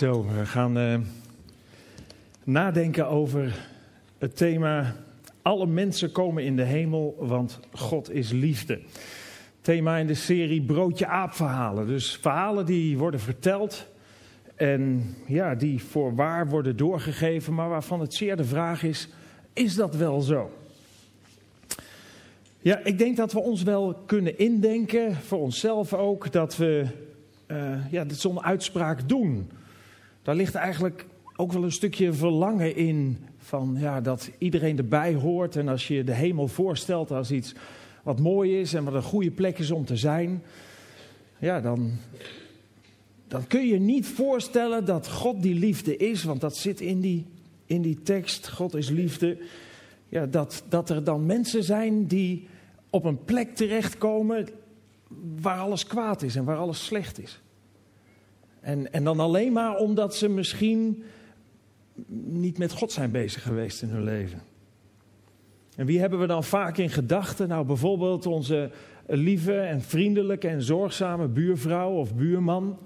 We gaan uh, nadenken over het thema Alle mensen komen in de hemel, want God is liefde. Thema in de serie Broodje Aap verhalen. Dus verhalen die worden verteld en ja, die voor waar worden doorgegeven, maar waarvan het zeer de vraag is, is dat wel zo? Ja, ik denk dat we ons wel kunnen indenken, voor onszelf ook, dat we uh, ja, zo'n uitspraak doen. Daar ligt eigenlijk ook wel een stukje verlangen in van ja, dat iedereen erbij hoort. En als je de hemel voorstelt als iets wat mooi is en wat een goede plek is om te zijn, ja, dan, dan kun je niet voorstellen dat God die liefde is, want dat zit in die, in die tekst, God is liefde. Ja, dat, dat er dan mensen zijn die op een plek terechtkomen waar alles kwaad is en waar alles slecht is. En, en dan alleen maar omdat ze misschien niet met God zijn bezig geweest in hun leven. En wie hebben we dan vaak in gedachten? Nou, bijvoorbeeld onze lieve en vriendelijke en zorgzame buurvrouw of buurman.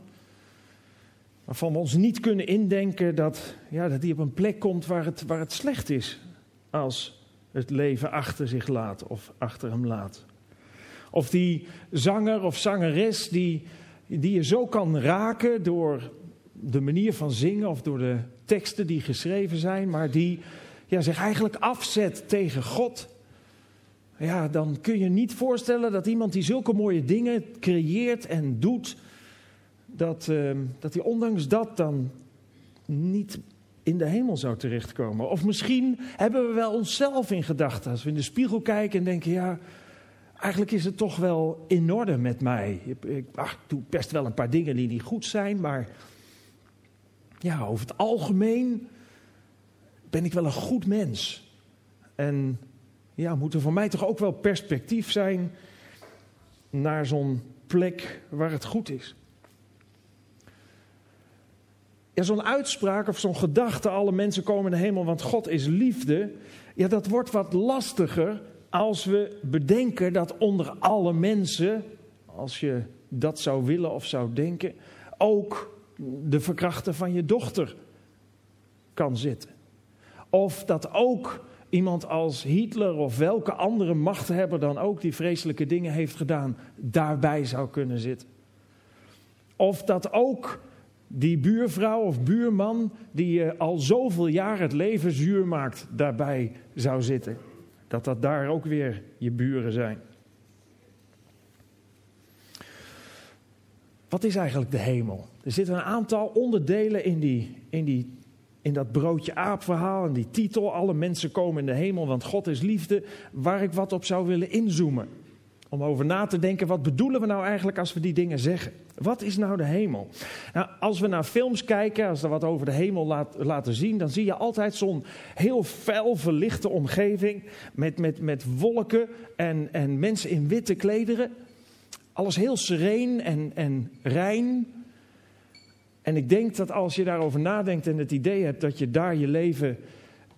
Waarvan we ons niet kunnen indenken dat, ja, dat die op een plek komt waar het, waar het slecht is. Als het leven achter zich laat of achter hem laat. Of die zanger of zangeres die die je zo kan raken door de manier van zingen of door de teksten die geschreven zijn, maar die ja, zich eigenlijk afzet tegen God. Ja, dan kun je niet voorstellen dat iemand die zulke mooie dingen creëert en doet, dat, uh, dat hij ondanks dat dan niet in de hemel zou terechtkomen. Of misschien hebben we wel onszelf in gedachten als we in de spiegel kijken en denken, ja, eigenlijk is het toch wel in orde met mij. Ik, doe best wel een paar dingen die niet goed zijn, maar ja, over het algemeen ben ik wel een goed mens. En ja, moet er voor mij toch ook wel perspectief zijn naar zo'n plek waar het goed is. Ja, zo'n uitspraak of zo'n gedachte, alle mensen komen in de hemel, want God is liefde. Ja, dat wordt wat lastiger als we bedenken dat onder alle mensen, als je dat zou willen of zou denken, ook de verkrachter van je dochter kan zitten. Of dat ook iemand als Hitler of welke andere machthebber dan ook die vreselijke dingen heeft gedaan, daarbij zou kunnen zitten. Of dat ook die buurvrouw of buurman die je al zoveel jaar het leven zuur maakt, daarbij zou zitten dat dat daar ook weer je buren zijn. Wat is eigenlijk de hemel? Er zitten een aantal onderdelen in, die, in, die, in dat broodje aap verhaal en die titel. Alle mensen komen in de hemel, want God is liefde. Waar ik wat op zou willen inzoomen. Om over na te denken, wat bedoelen we nou eigenlijk als we die dingen zeggen? Wat is nou de hemel? Nou, als we naar films kijken, als er wat over de hemel laat, laten zien, dan zie je altijd zo'n heel fel verlichte omgeving met, met, met wolken en, en mensen in witte klederen. Alles heel sereen en, en rein. En ik denk dat als je daarover nadenkt en het idee hebt dat je daar je leven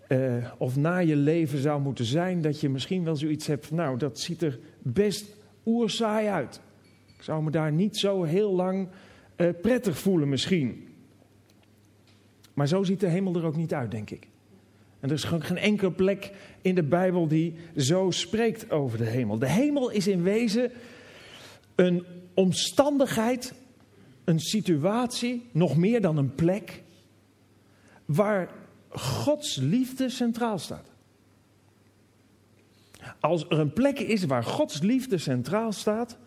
uh, of na je leven zou moeten zijn, dat je misschien wel zoiets hebt nou, dat ziet er best oerzaai uit. Ik zou me daar niet zo heel lang uh, prettig voelen misschien. Maar zo ziet de hemel er ook niet uit, denk ik. En er is gewoon geen enkele plek in de Bijbel die zo spreekt over de hemel. De hemel is in wezen een omstandigheid, een situatie, nog meer dan een plek, waar Gods liefde centraal staat. Als er een plek is waar Gods liefde centraal staat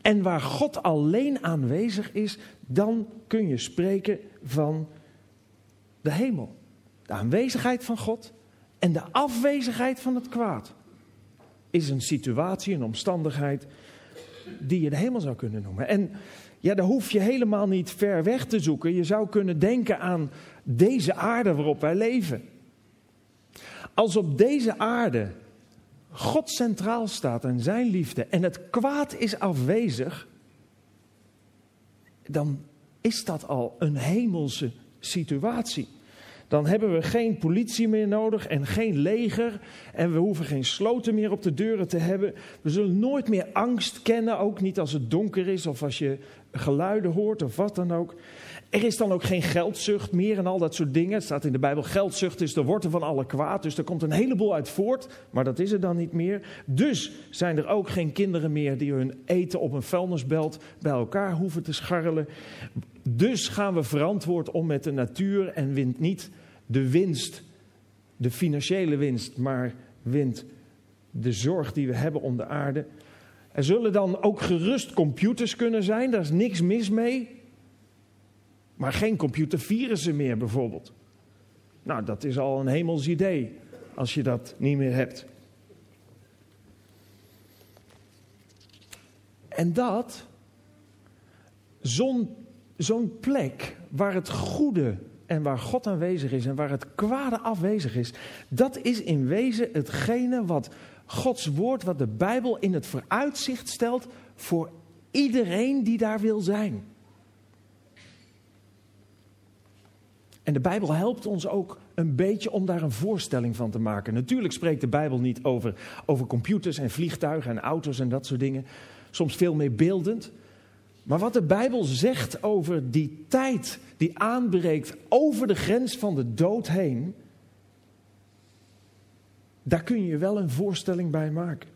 en waar God alleen aanwezig is, dan kun je spreken van de hemel. De aanwezigheid van God en de afwezigheid van het kwaad is een situatie, een omstandigheid die je de hemel zou kunnen noemen. En ja, daar hoef je helemaal niet ver weg te zoeken. Je zou kunnen denken aan deze aarde waarop wij leven. Als op deze aarde God centraal staat en zijn liefde en het kwaad is afwezig, dan is dat al een hemelse situatie. Dan hebben we geen politie meer nodig en geen leger. En we hoeven geen sloten meer op de deuren te hebben. We zullen nooit meer angst kennen, ook niet als het donker is of als je geluiden hoort of wat dan ook. Er is dan ook geen geldzucht meer en al dat soort dingen. Het staat in de Bijbel, geldzucht is de wortel van alle kwaad. Dus er komt een heleboel uit voort, maar dat is er dan niet meer. Dus zijn er ook geen kinderen meer die hun eten op een vuilnisbelt bij elkaar hoeven te scharrelen. Dus gaan we verantwoord om met de natuur en wint niet de winst, de financiële winst, maar wint de zorg die we hebben om de aarde. Er zullen dan ook gerust computers kunnen zijn, daar is niks mis mee. Maar geen computervirussen meer bijvoorbeeld. Nou, dat is al een hemels idee als je dat niet meer hebt. En dat, zo'n plek waar het goede en waar God aanwezig is en waar het kwade afwezig is, dat is in wezen hetgene wat Gods woord, wat de Bijbel in het vooruitzicht stelt voor iedereen die daar wil zijn. En de Bijbel helpt ons ook een beetje om daar een voorstelling van te maken. Natuurlijk spreekt de Bijbel niet over, over computers en vliegtuigen en auto's en dat soort dingen. Soms veel meer beeldend. Maar wat de Bijbel zegt over die tijd die aanbreekt over de grens van de dood heen, daar kun je wel een voorstelling bij maken.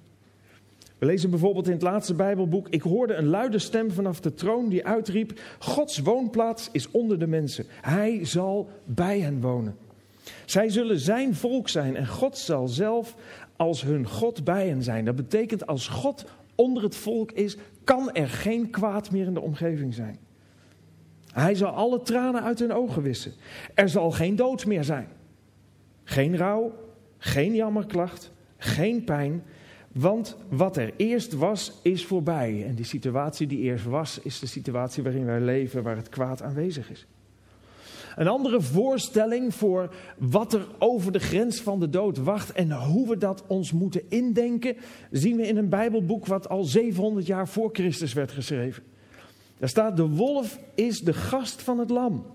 We lezen bijvoorbeeld in het laatste Bijbelboek: Ik hoorde een luide stem vanaf de troon die uitriep: Gods woonplaats is onder de mensen. Hij zal bij hen wonen. Zij zullen zijn volk zijn en God zal zelf als hun God bij hen zijn. Dat betekent als God onder het volk is, kan er geen kwaad meer in de omgeving zijn. Hij zal alle tranen uit hun ogen wissen. Er zal geen dood meer zijn. Geen rouw, geen jammerklacht, geen pijn. Want wat er eerst was, is voorbij. En die situatie die eerst was, is de situatie waarin wij leven, waar het kwaad aanwezig is. Een andere voorstelling voor wat er over de grens van de dood wacht en hoe we dat ons moeten indenken, zien we in een Bijbelboek wat al 700 jaar voor Christus werd geschreven. Daar staat: De wolf is de gast van het lam.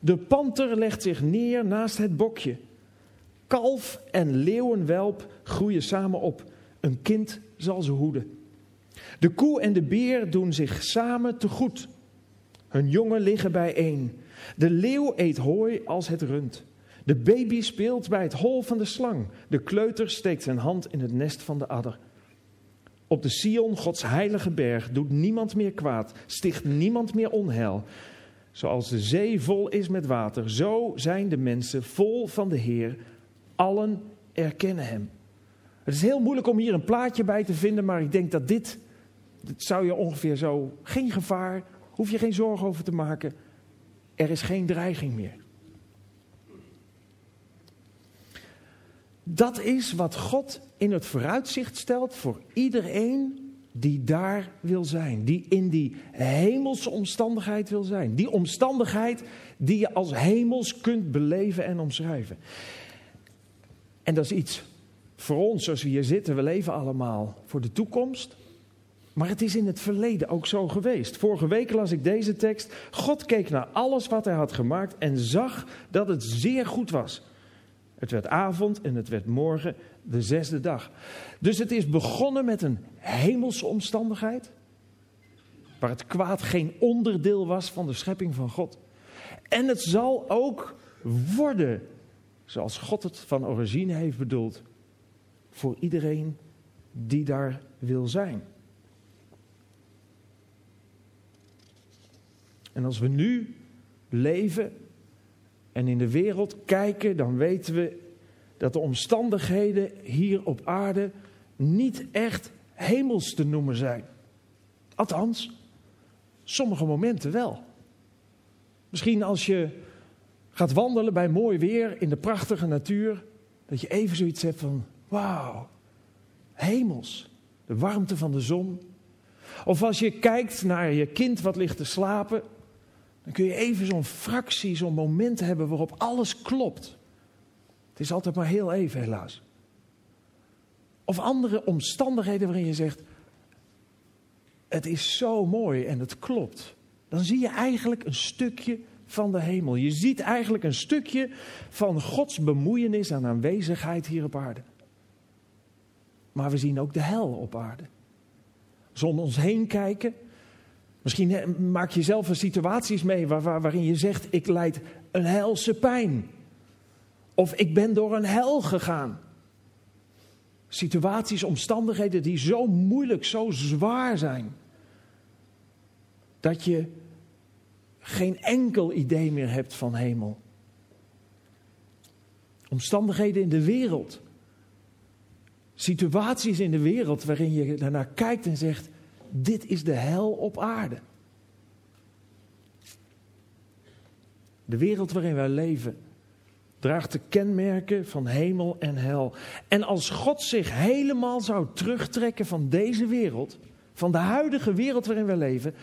De panter legt zich neer naast het bokje. Kalf en leeuwenwelp groeien samen op. Een kind zal ze hoeden. De koe en de beer doen zich samen te goed. Hun jongen liggen bijeen. De leeuw eet hooi als het rund. De baby speelt bij het hol van de slang. De kleuter steekt zijn hand in het nest van de adder. Op de Sion, Gods heilige berg, doet niemand meer kwaad, sticht niemand meer onheil. Zoals de zee vol is met water, zo zijn de mensen vol van de Heer. Allen erkennen Hem. Het is heel moeilijk om hier een plaatje bij te vinden, maar ik denk dat dit, dit zou je ongeveer zo, geen gevaar, hoef je geen zorgen over te maken. Er is geen dreiging meer. Dat is wat God in het vooruitzicht stelt voor iedereen die daar wil zijn. Die in die hemelse omstandigheid wil zijn. Die omstandigheid die je als hemels kunt beleven en omschrijven. En dat is iets voor ons, zoals we hier zitten. We leven allemaal voor de toekomst. Maar het is in het verleden ook zo geweest. Vorige week las ik deze tekst. God keek naar alles wat hij had gemaakt en zag dat het zeer goed was. Het werd avond en het werd morgen, de zesde dag. Dus het is begonnen met een hemelse omstandigheid. Waar het kwaad geen onderdeel was van de schepping van God. En het zal ook worden zoals God het van origine heeft bedoeld. Voor iedereen die daar wil zijn. En als we nu leven en in de wereld kijken, dan weten we dat de omstandigheden hier op aarde niet echt hemels te noemen zijn. Althans, sommige momenten wel. Misschien als je gaat wandelen bij mooi weer in de prachtige natuur, dat je even zoiets hebt van: wauw, hemels, de warmte van de zon. Of als je kijkt naar je kind wat ligt te slapen dan kun je even zo'n fractie, zo'n moment hebben waarop alles klopt. Het is altijd maar heel even, helaas. Of andere omstandigheden waarin je zegt: Het is zo mooi en het klopt. Dan zie je eigenlijk een stukje van de hemel. Je ziet eigenlijk een stukje van Gods bemoeienis en aanwezigheid hier op aarde. Maar we zien ook de hel op aarde. Om ons heen kijken, misschien maak je zelf een situaties mee waar, waarin je zegt: Ik leid een helse pijn. Of ik ben door een hel gegaan. Situaties, omstandigheden die zo moeilijk, zo zwaar zijn. Dat je geen enkel idee meer hebt van hemel. Omstandigheden in de wereld. Situaties in de wereld waarin je daarnaar kijkt en zegt: Dit is de hel op aarde. De wereld waarin wij leven draagt de kenmerken van hemel en hel. En als God zich helemaal zou terugtrekken van deze wereld, van de huidige wereld waarin we leven,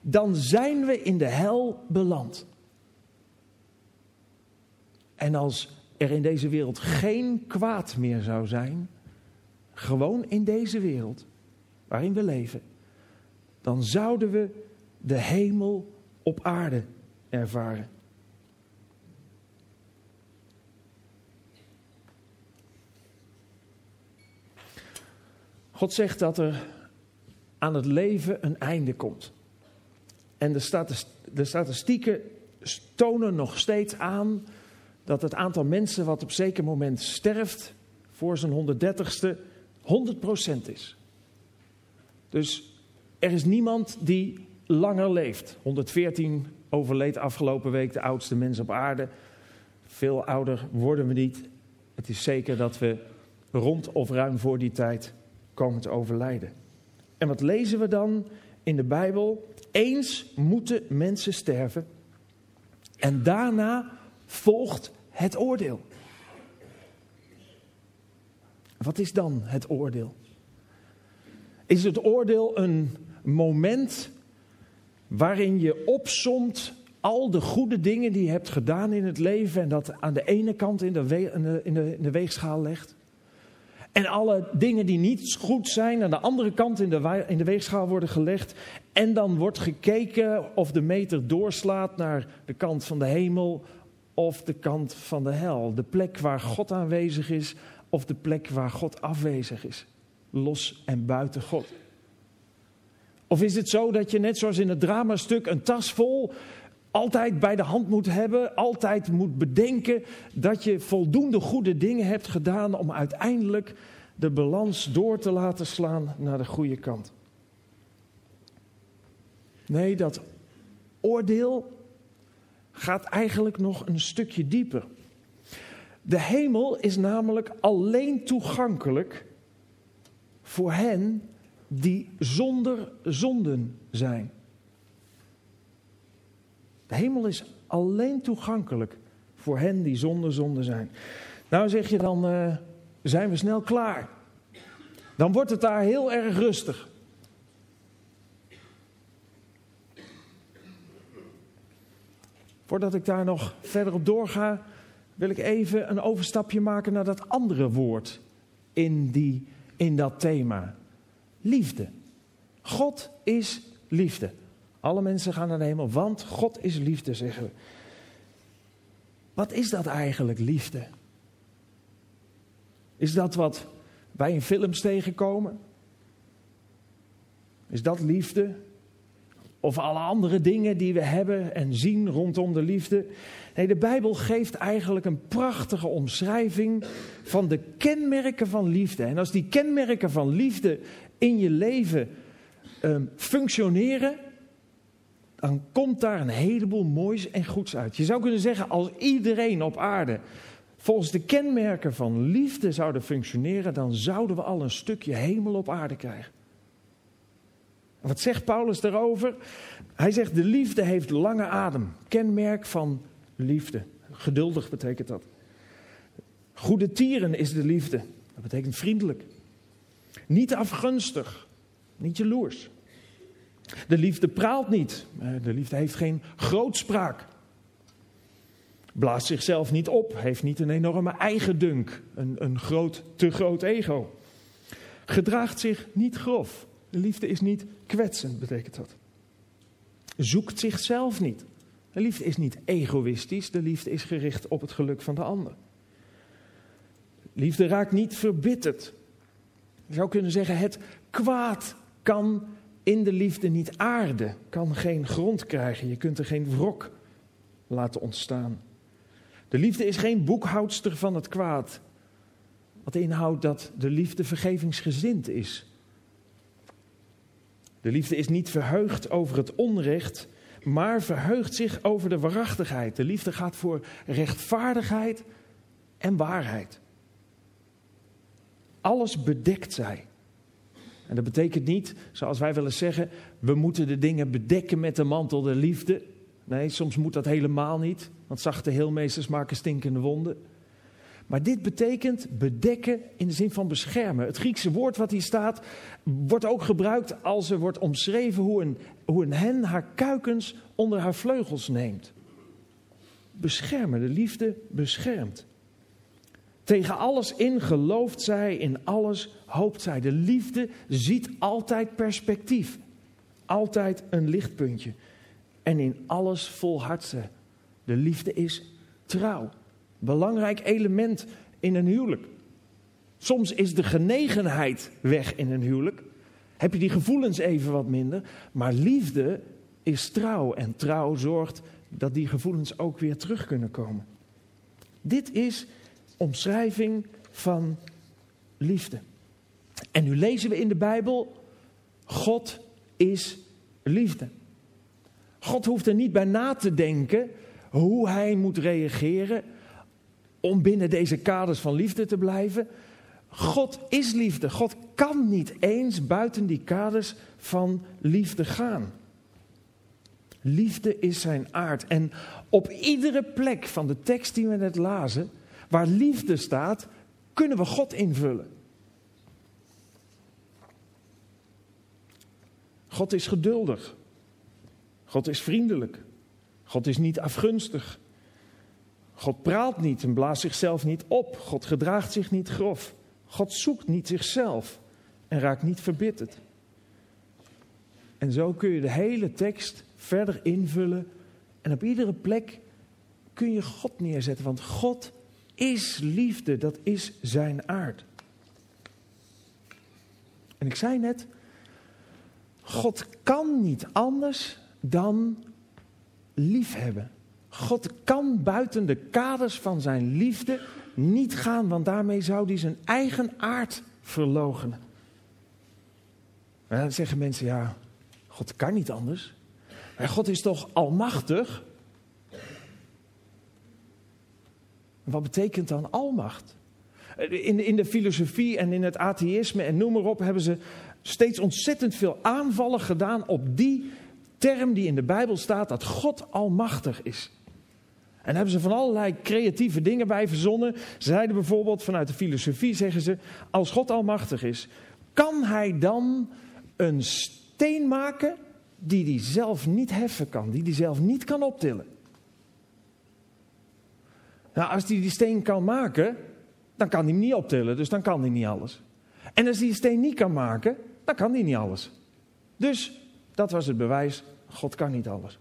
dan zijn we in de hel beland. En als er in deze wereld geen kwaad meer zou zijn, gewoon in deze wereld waarin we leven, dan zouden we de hemel op aarde ervaren. God zegt dat er aan het leven een einde komt. En de statistieken tonen nog steeds aan dat het aantal mensen wat op zeker moment sterft voor zijn 130ste 100% is. Dus er is niemand die langer leeft. 114 overleed afgelopen week de oudste mens op aarde. Veel ouder worden we niet. Het is zeker dat we rond of ruim voor die tijd komen te overlijden. En wat lezen we dan in de Bijbel? Eens moeten mensen sterven en daarna volgt het oordeel. Wat is dan het oordeel? Is het oordeel een moment waarin je opsomt al de goede dingen die je hebt gedaan in het leven en dat aan de ene kant in de, in de, weegschaal legt? En alle dingen die niet goed zijn aan de andere kant in de, in de weegschaal worden gelegd. En dan wordt gekeken of de meter doorslaat naar de kant van de hemel of de kant van de hel. De plek waar God aanwezig is of de plek waar God afwezig is. Los en buiten God. Of is het zo dat je net zoals in het dramastuk een tas vol altijd bij de hand moet hebben, altijd moet bedenken dat je voldoende goede dingen hebt gedaan om uiteindelijk de balans door te laten slaan naar de goede kant. Nee, dat oordeel gaat eigenlijk nog een stukje dieper. De hemel is namelijk alleen toegankelijk voor hen die zonder zonden zijn. De hemel is alleen toegankelijk voor hen die zonder zonde zijn. Nou zeg je dan, uh, zijn we snel klaar. Dan wordt het daar heel erg rustig. Voordat ik daar nog verder op doorga, wil ik even een overstapje maken naar dat andere woord in, die, in dat thema. Liefde. God is liefde. Alle mensen gaan naar de hemel, want God is liefde, zeggen we. Wat is dat eigenlijk, liefde? Is dat wat wij in films tegenkomen? Is dat liefde? Of alle andere dingen die we hebben en zien rondom de liefde? Nee, de Bijbel geeft eigenlijk een prachtige omschrijving van de kenmerken van liefde. En als die kenmerken van liefde in je leven um, functioneren, dan komt daar een heleboel moois en goeds uit. Je zou kunnen zeggen, als iedereen op aarde volgens de kenmerken van liefde zouden functioneren, dan zouden we al een stukje hemel op aarde krijgen. Wat zegt Paulus daarover? Hij zegt, de liefde heeft lange adem. Kenmerk van liefde. Geduldig betekent dat. Goede tieren is de liefde. Dat betekent vriendelijk. Niet afgunstig. Niet jaloers. De liefde praalt niet. Eh, de liefde heeft geen grootspraak. Blaast zichzelf niet op. Heeft niet een enorme eigendunk. Een, een groot, te groot ego. Gedraagt zich niet grof. De liefde is niet kwetsend, betekent dat. Zoekt zichzelf niet. De liefde is niet egoïstisch, de liefde is gericht op het geluk van de ander. Liefde raakt niet verbitterd. Je zou kunnen zeggen, het kwaad kan in de liefde niet aarden, kan geen grond krijgen. Je kunt er geen wrok laten ontstaan. De liefde is geen boekhoudster van het kwaad. Wat inhoudt dat de liefde vergevingsgezind is. De liefde is niet verheugd over het onrecht, maar verheugt zich over de waarachtigheid. De liefde gaat voor rechtvaardigheid en waarheid. Alles bedekt zij. En dat betekent niet, zoals wij willen zeggen, we moeten de dingen bedekken met de mantel der liefde. Nee, soms moet dat helemaal niet, want zachte heelmeesters maken stinkende wonden. Maar dit betekent bedekken in de zin van beschermen. Het Griekse woord wat hier staat, wordt ook gebruikt als er wordt omschreven hoe een, hoe een hen haar kuikens onder haar vleugels neemt. Beschermen, de liefde beschermt. Tegen alles in gelooft zij, in alles hoopt zij. De liefde ziet altijd perspectief, altijd een lichtpuntje. En in alles volhardt ze. De liefde is trouw. Belangrijk element in een huwelijk. Soms is de genegenheid weg in een huwelijk. Heb je die gevoelens even wat minder. Maar liefde is trouw. En trouw zorgt dat die gevoelens ook weer terug kunnen komen. Dit is omschrijving van liefde. En nu lezen we in de Bijbel: God is liefde. God hoeft er niet bij na te denken hoe hij moet reageren om binnen deze kaders van liefde te blijven. God is liefde. God kan niet eens buiten die kaders van liefde gaan. Liefde is zijn aard. En op iedere plek van de tekst die we net lazen, waar liefde staat, kunnen we God invullen. God is geduldig. God is vriendelijk. God is niet afgunstig. God praat niet en blaast zichzelf niet op. God gedraagt zich niet grof. God zoekt niet zichzelf en raakt niet verbitterd. En zo kun je de hele tekst verder invullen en op iedere plek kun je God neerzetten, want God is liefde, dat is zijn aard. En ik zei net, God kan niet anders dan liefhebben. God kan buiten de kaders van zijn liefde niet gaan, want daarmee zou hij zijn eigen aard verloochenen. En dan zeggen mensen, ja, God kan niet anders. Maar God is toch almachtig? Wat betekent dan almacht? In, in de filosofie en in het atheïsme en noem maar op hebben ze steeds ontzettend veel aanvallen gedaan op die term die in de Bijbel staat dat God almachtig is. En hebben ze van allerlei creatieve dingen bij verzonnen. Zeiden bijvoorbeeld vanuit de filosofie, zeggen ze, als God almachtig is, kan hij dan een steen maken die hij zelf niet heffen kan, die hij zelf niet kan optillen? Nou, als hij die steen kan maken, dan kan hij niet optillen, dus dan kan hij niet alles. En als hij die steen niet kan maken, dan kan hij niet alles. Dus dat was het bewijs, God kan niet alles.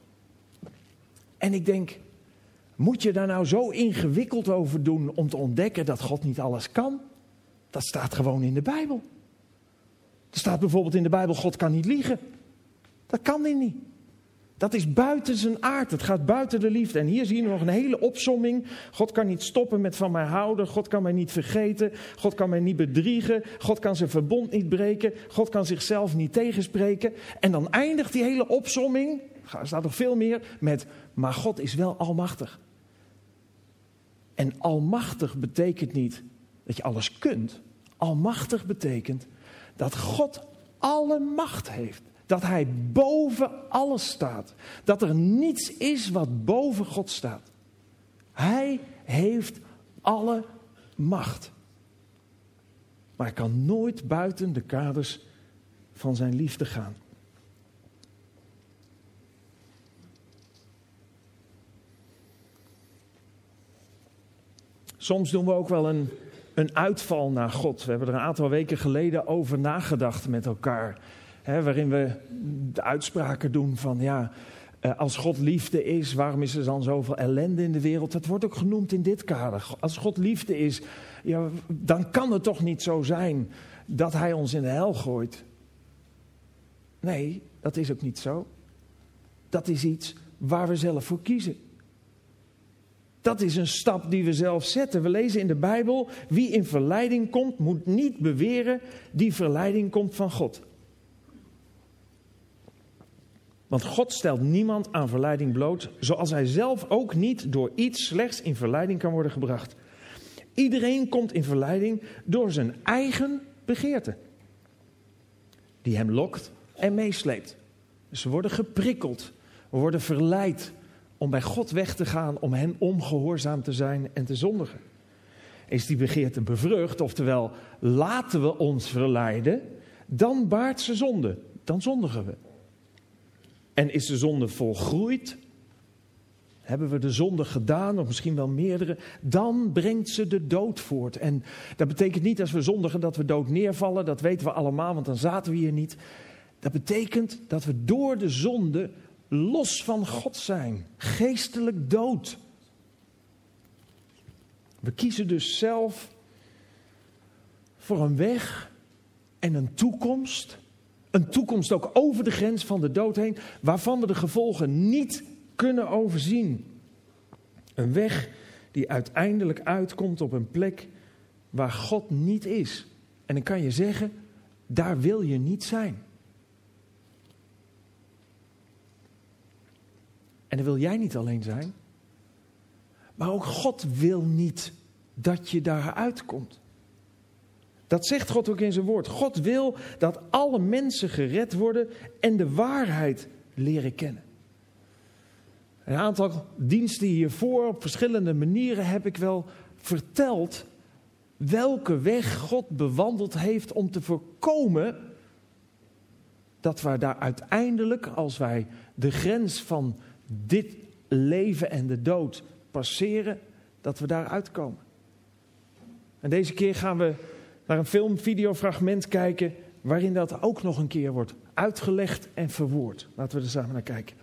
En ik denk, moet je daar nou zo ingewikkeld over doen om te ontdekken dat God niet alles kan? Dat staat gewoon in de Bijbel. Er staat bijvoorbeeld in de Bijbel: God kan niet liegen. Dat kan hij niet. Dat is buiten zijn aard. Het gaat buiten de liefde. En hier zien we nog een hele opsomming. God kan niet stoppen met van mij houden. God kan mij niet vergeten. God kan mij niet bedriegen. God kan zijn verbond niet breken. God kan zichzelf niet tegenspreken. En dan eindigt die hele opsomming, er staat nog veel meer, met: Maar God is wel almachtig. En almachtig betekent niet dat je alles kunt. Almachtig betekent dat God alle macht heeft. Dat Hij boven alles staat. Dat er niets is wat boven God staat. Hij heeft alle macht. Maar hij kan nooit buiten de kaders van zijn liefde gaan. Soms doen we ook wel een, een uitval naar God. We hebben er een aantal weken geleden over nagedacht met elkaar. Hè, waarin we de uitspraken doen van ja, Eh, als God liefde is, waarom is er dan zoveel ellende in de wereld? Dat wordt ook genoemd in dit kader. Als God liefde is, ja, dan kan het toch niet zo zijn dat Hij ons in de hel gooit. Nee, dat is ook niet zo. Dat is iets waar we zelf voor kiezen. Dat is een stap die we zelf zetten. We lezen in de Bijbel: wie in verleiding komt, moet niet beweren die verleiding komt van God. Want God stelt niemand aan verleiding bloot, zoals hij zelf ook niet door iets slechts in verleiding kan worden gebracht. Iedereen komt in verleiding door zijn eigen begeerte, die hem lokt en meesleept. Dus we worden geprikkeld, worden verleid om bij God weg te gaan, om hem ongehoorzaam te zijn en te zondigen. Is die begeerte bevrucht, oftewel laten we ons verleiden, dan baart ze zonde, dan zondigen we. En is de zonde volgroeid, hebben we de zonde gedaan, of misschien wel meerdere, dan brengt ze de dood voort. En dat betekent niet als we zondigen dat we dood neervallen, dat weten we allemaal, want dan zaten we hier niet. Dat betekent dat we door de zonde los van God zijn, geestelijk dood. We kiezen dus zelf voor een weg en een toekomst. Een toekomst ook over de grens van de dood heen, waarvan we de gevolgen niet kunnen overzien. Een weg die uiteindelijk uitkomt op een plek waar God niet is. En dan kan je zeggen, daar wil je niet zijn. En dan wil jij niet alleen zijn. Maar ook God wil niet dat je daar uitkomt. Dat zegt God ook in zijn woord. God wil dat alle mensen gered worden en de waarheid leren kennen. Een aantal diensten hiervoor, op verschillende manieren, heb ik wel verteld welke weg God bewandeld heeft om te voorkomen dat we daar uiteindelijk, als wij de grens van dit leven en de dood passeren, dat we daar uitkomen. En deze keer gaan we naar een film-videofragment kijken waarin dat ook nog een keer wordt uitgelegd en verwoord. Laten we er samen naar kijken.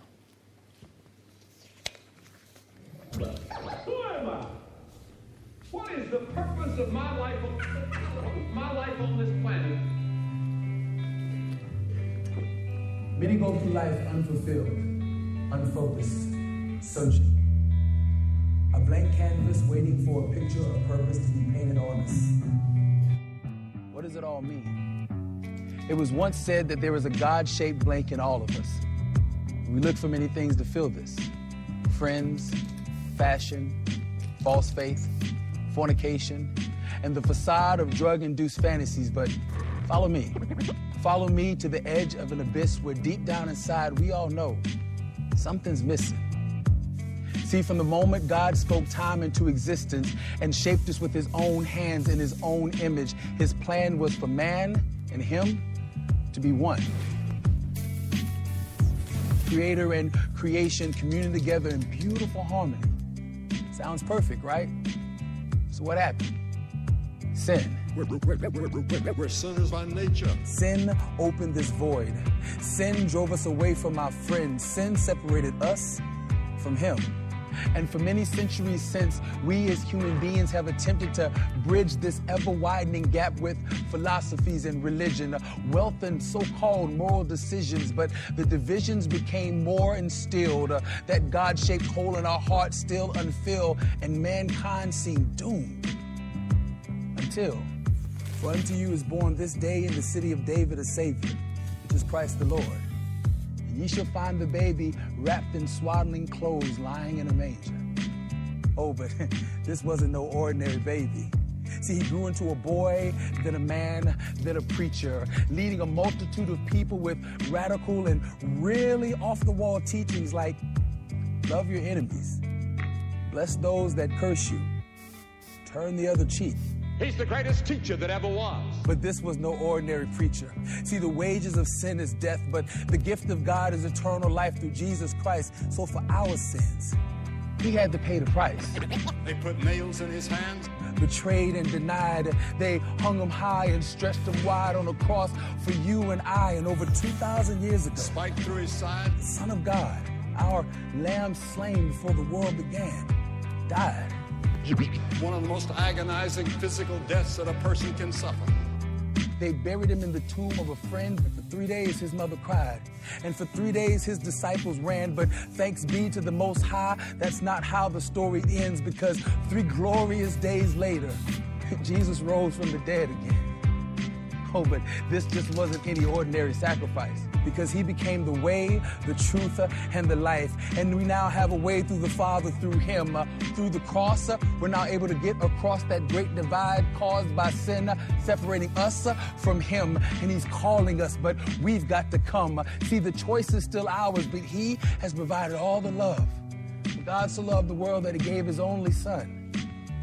What is the purpose of my life on, my life on this planet? Many go through life unfulfilled unfocused, searching. A blank canvas waiting for a picture of purpose to be painted on us. Does it all mean? It was once said that there is a God shaped blank in all of us. We look for many things to fill this friends, fashion, false faith, fornication, and the facade of drug induced fantasies. But follow me. Follow me to the edge of an abyss where deep down inside we all know something's missing. See, from the moment God spoke time into existence and shaped us with his own hands in his own image, his plan was for man and him to be one. Creator and creation communing together in beautiful harmony. Sounds perfect, right? So, what happened? Sin. We're, we're, we're, sinners by nature. Sin opened this void. Sin drove us away from our friends. Sin separated us from Him. And for many centuries since, we as human beings have attempted to bridge this ever widening gap with philosophies and religion, wealth and so called moral decisions. But the divisions became more instilled, uh, that God shaped hole in our hearts still unfilled, and mankind seemed doomed. Until for unto you is born this day in the city of David a Savior, which is Christ the Lord. Ye shall find the baby wrapped in swaddling clothes lying in a manger. Oh, but this wasn't no ordinary baby. See, he grew into a boy, then a man, then a preacher, leading a multitude of people with radical and really off the wall teachings like love your enemies, bless those that curse you, turn the other cheek. He's the greatest teacher that ever was. But this was no ordinary preacher. See, the wages of sin is death, but the gift of God is eternal life through Jesus Christ. So for our sins, he had to pay the price. They put nails in his hands. Betrayed and denied. They hung him high and stretched him wide on a cross for you and I. And over 2,000 years ago, spiked through his side. The Son of God our lamb slain before the world began, died. One of the most agonizing physical deaths that a person can suffer. They buried him in the tomb of a friend. But for three days, his mother cried. And for three days, his disciples ran. But thanks be to the Most High, that's not how the story ends because three glorious days later, Jesus rose from the dead again. Oh, but this just wasn't any ordinary sacrifice because he became the way, the truth, and the life. And we now have a way through the Father through him. Uh, through the cross, uh, we're now able to get across that great divide caused by sin, uh, separating us from him. And he's calling us, but we've got to come. See, the choice is still ours, but he has provided all the love. God so loved the world that he gave his only son.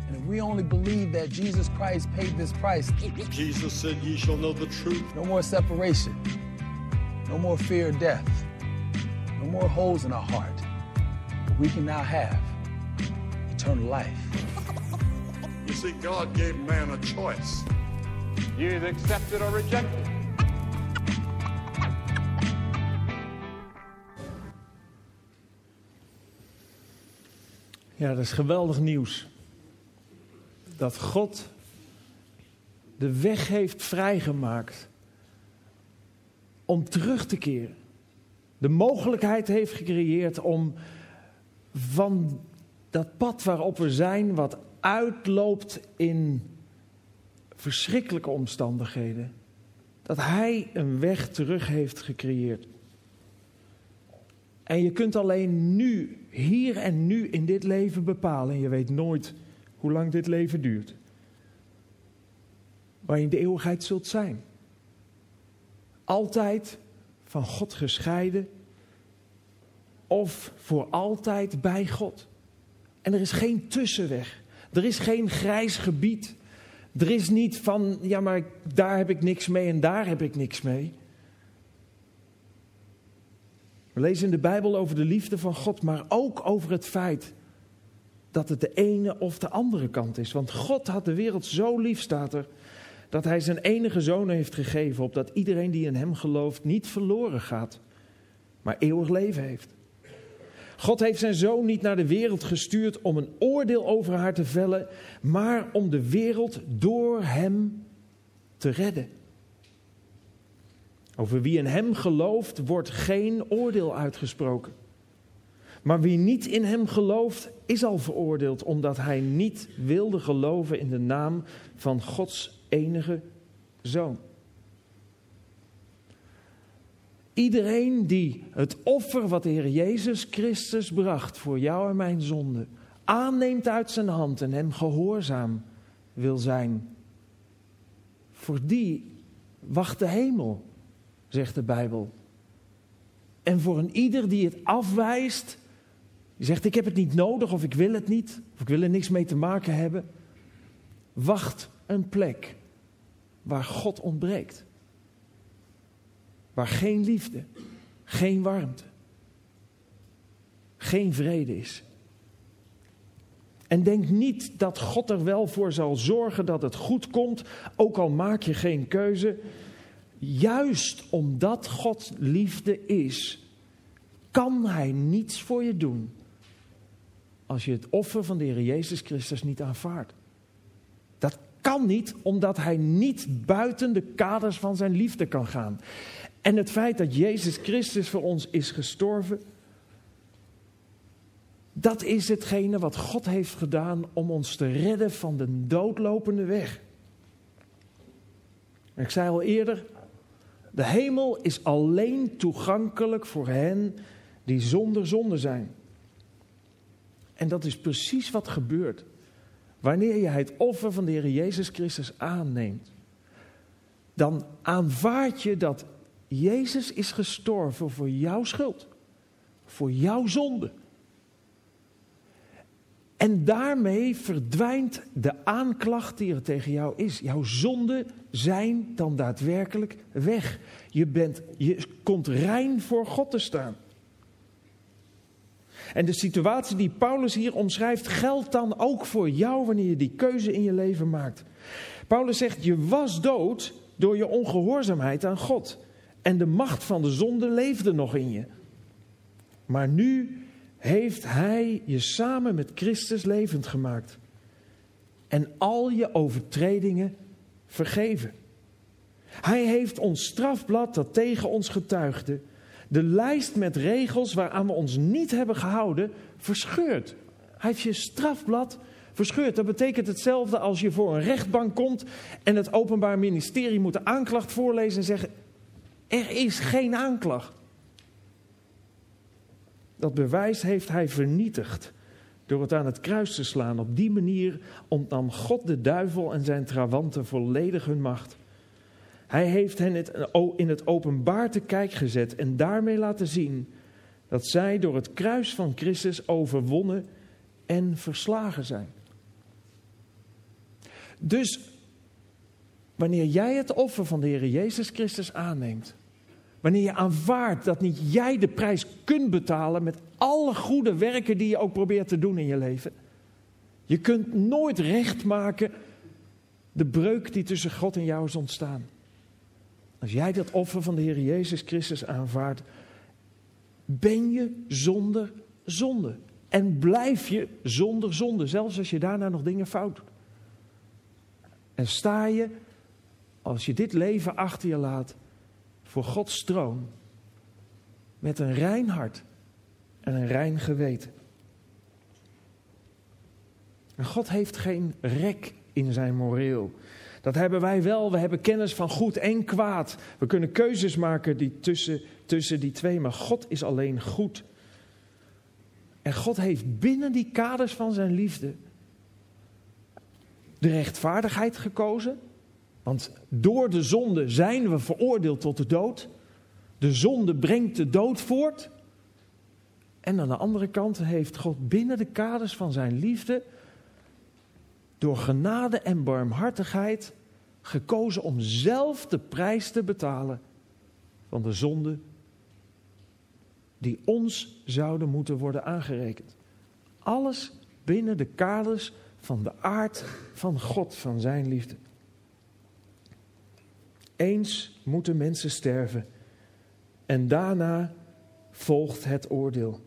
And if we only believe that Jesus Christ paid this price, Jesus said, Ye shall know the truth. no more separation, no more fear of death, no more holes in our heart. But we can now have eternal life. You see, God gave man a choice. You either accept it or reject it. Ja, dat is geweldig nieuws. Dat God de weg heeft vrijgemaakt om terug te keren. De mogelijkheid heeft gecreëerd om van dat pad waarop we zijn, wat uitloopt in verschrikkelijke omstandigheden, dat Hij een weg terug heeft gecreëerd. En je kunt alleen nu, hier en nu in dit leven bepalen. En je weet nooit hoe lang dit leven duurt. Waar je in de eeuwigheid zult zijn. Altijd van God gescheiden. Of voor altijd bij God. En er is geen tussenweg. Er is geen grijs gebied. Er is niet van, ja maar daar heb ik niks mee en daar heb ik niks mee. We lezen in de Bijbel over de liefde van God, maar ook over het feit dat het de ene of de andere kant is. Want God had de wereld zo lief, staat er, dat Hij zijn enige zoon heeft gegeven, opdat iedereen die in Hem gelooft niet verloren gaat, maar eeuwig leven heeft. God heeft zijn zoon niet naar de wereld gestuurd om een oordeel over haar te vellen, maar om de wereld door Hem te redden. Over wie in Hem gelooft, wordt geen oordeel uitgesproken. Maar wie niet in Hem gelooft, is al veroordeeld, omdat hij niet wilde geloven in de naam van Gods enige Zoon. Iedereen die het offer wat de Heer Jezus Christus bracht voor jou en mijn zonde, aanneemt uit zijn hand en Hem gehoorzaam wil zijn, voor die wacht de hemel zegt de Bijbel. En voor een ieder die het afwijst, die zegt ik heb het niet nodig of ik wil het niet, of ik wil er niks mee te maken hebben, wacht een plek waar God ontbreekt. Waar geen liefde, geen warmte, geen vrede is. En denk niet dat God er wel voor zal zorgen dat het goed komt, ook al maak je geen keuze. Juist omdat God liefde is, kan Hij niets voor je doen als je het offer van de Heer Jezus Christus niet aanvaardt. Dat kan niet omdat Hij niet buiten de kaders van Zijn liefde kan gaan. En het feit dat Jezus Christus voor ons is gestorven, dat is hetgene wat God heeft gedaan om ons te redden van de doodlopende weg. Ik zei al eerder, de hemel is alleen toegankelijk voor hen die zonder zonde zijn. En dat is precies wat gebeurt wanneer je het offer van de Heer Jezus Christus aanneemt. Dan aanvaard je dat Jezus is gestorven voor jouw schuld, voor jouw zonde. En daarmee verdwijnt de aanklacht die er tegen jou is. Jouw zonden zijn dan daadwerkelijk weg. Je, bent, je komt rein voor God te staan. En de situatie die Paulus hier omschrijft, geldt dan ook voor jou wanneer je die keuze in je leven maakt. Paulus zegt: Je was dood door je ongehoorzaamheid aan God. En de macht van de zonde leefde nog in je. Maar nu heeft Hij je samen met Christus levend gemaakt en al je overtredingen vergeven. Hij heeft ons strafblad dat tegen ons getuigde, de lijst met regels waaraan we ons niet hebben gehouden, verscheurd. Hij heeft je strafblad verscheurd. Dat betekent hetzelfde als je voor een rechtbank komt en het Openbaar Ministerie moet de aanklacht voorlezen en zeggen: Er is geen aanklacht. Dat bewijs heeft hij vernietigd door het aan het kruis te slaan. Op die manier ontnam God de duivel en zijn trawanten volledig hun macht. Hij heeft hen in het openbaar te kijk gezet en daarmee laten zien dat zij door het kruis van Christus overwonnen en verslagen zijn. Dus wanneer jij het offer van de Heer Jezus Christus aanneemt, wanneer je aanvaardt dat niet jij de prijs kunt betalen met alle goede werken die je ook probeert te doen in je leven, je kunt nooit recht maken de breuk die tussen God en jou is ontstaan. Als jij dat offer van de Heer Jezus Christus aanvaardt, ben je zonder zonde. En blijf je zonder zonde, zelfs als je daarna nog dingen fout doet. En sta je, als je dit leven achter je laat, voor Gods troon met een rein hart en een rein geweten. En God heeft geen rek in zijn moreel. Dat hebben wij wel. We hebben kennis van goed en kwaad. We kunnen keuzes maken die tussen, tussen die twee, maar God is alleen goed. En God heeft binnen die kaders van zijn liefde de rechtvaardigheid gekozen. Want door de zonde zijn we veroordeeld tot de dood. De zonde brengt de dood voort. En aan de andere kant heeft God binnen de kaders van zijn liefde, door genade en barmhartigheid, gekozen om zelf de prijs te betalen van de zonde die ons zouden moeten worden aangerekend. Alles binnen de kaders van de aard van God, van zijn liefde. Eens moeten mensen sterven en daarna volgt het oordeel.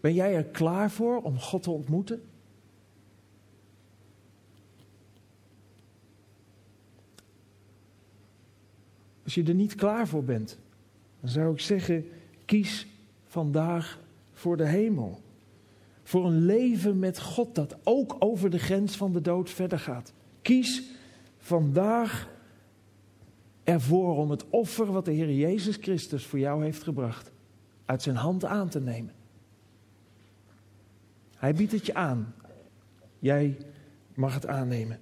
Ben jij er klaar voor om God te ontmoeten? Als je er niet klaar voor bent, dan zou ik zeggen: kies vandaag voor de hemel. Voor een leven met God dat ook over de grens van de dood verder gaat. Kies vandaag ervoor om het offer wat de Heer Jezus Christus voor jou heeft gebracht, uit zijn hand aan te nemen. Hij biedt het je aan. Jij mag het aannemen.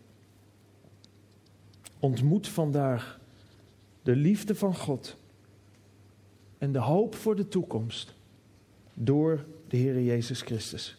Ontmoet vandaag de liefde van God en de hoop voor de toekomst door de Heer Jezus Christus.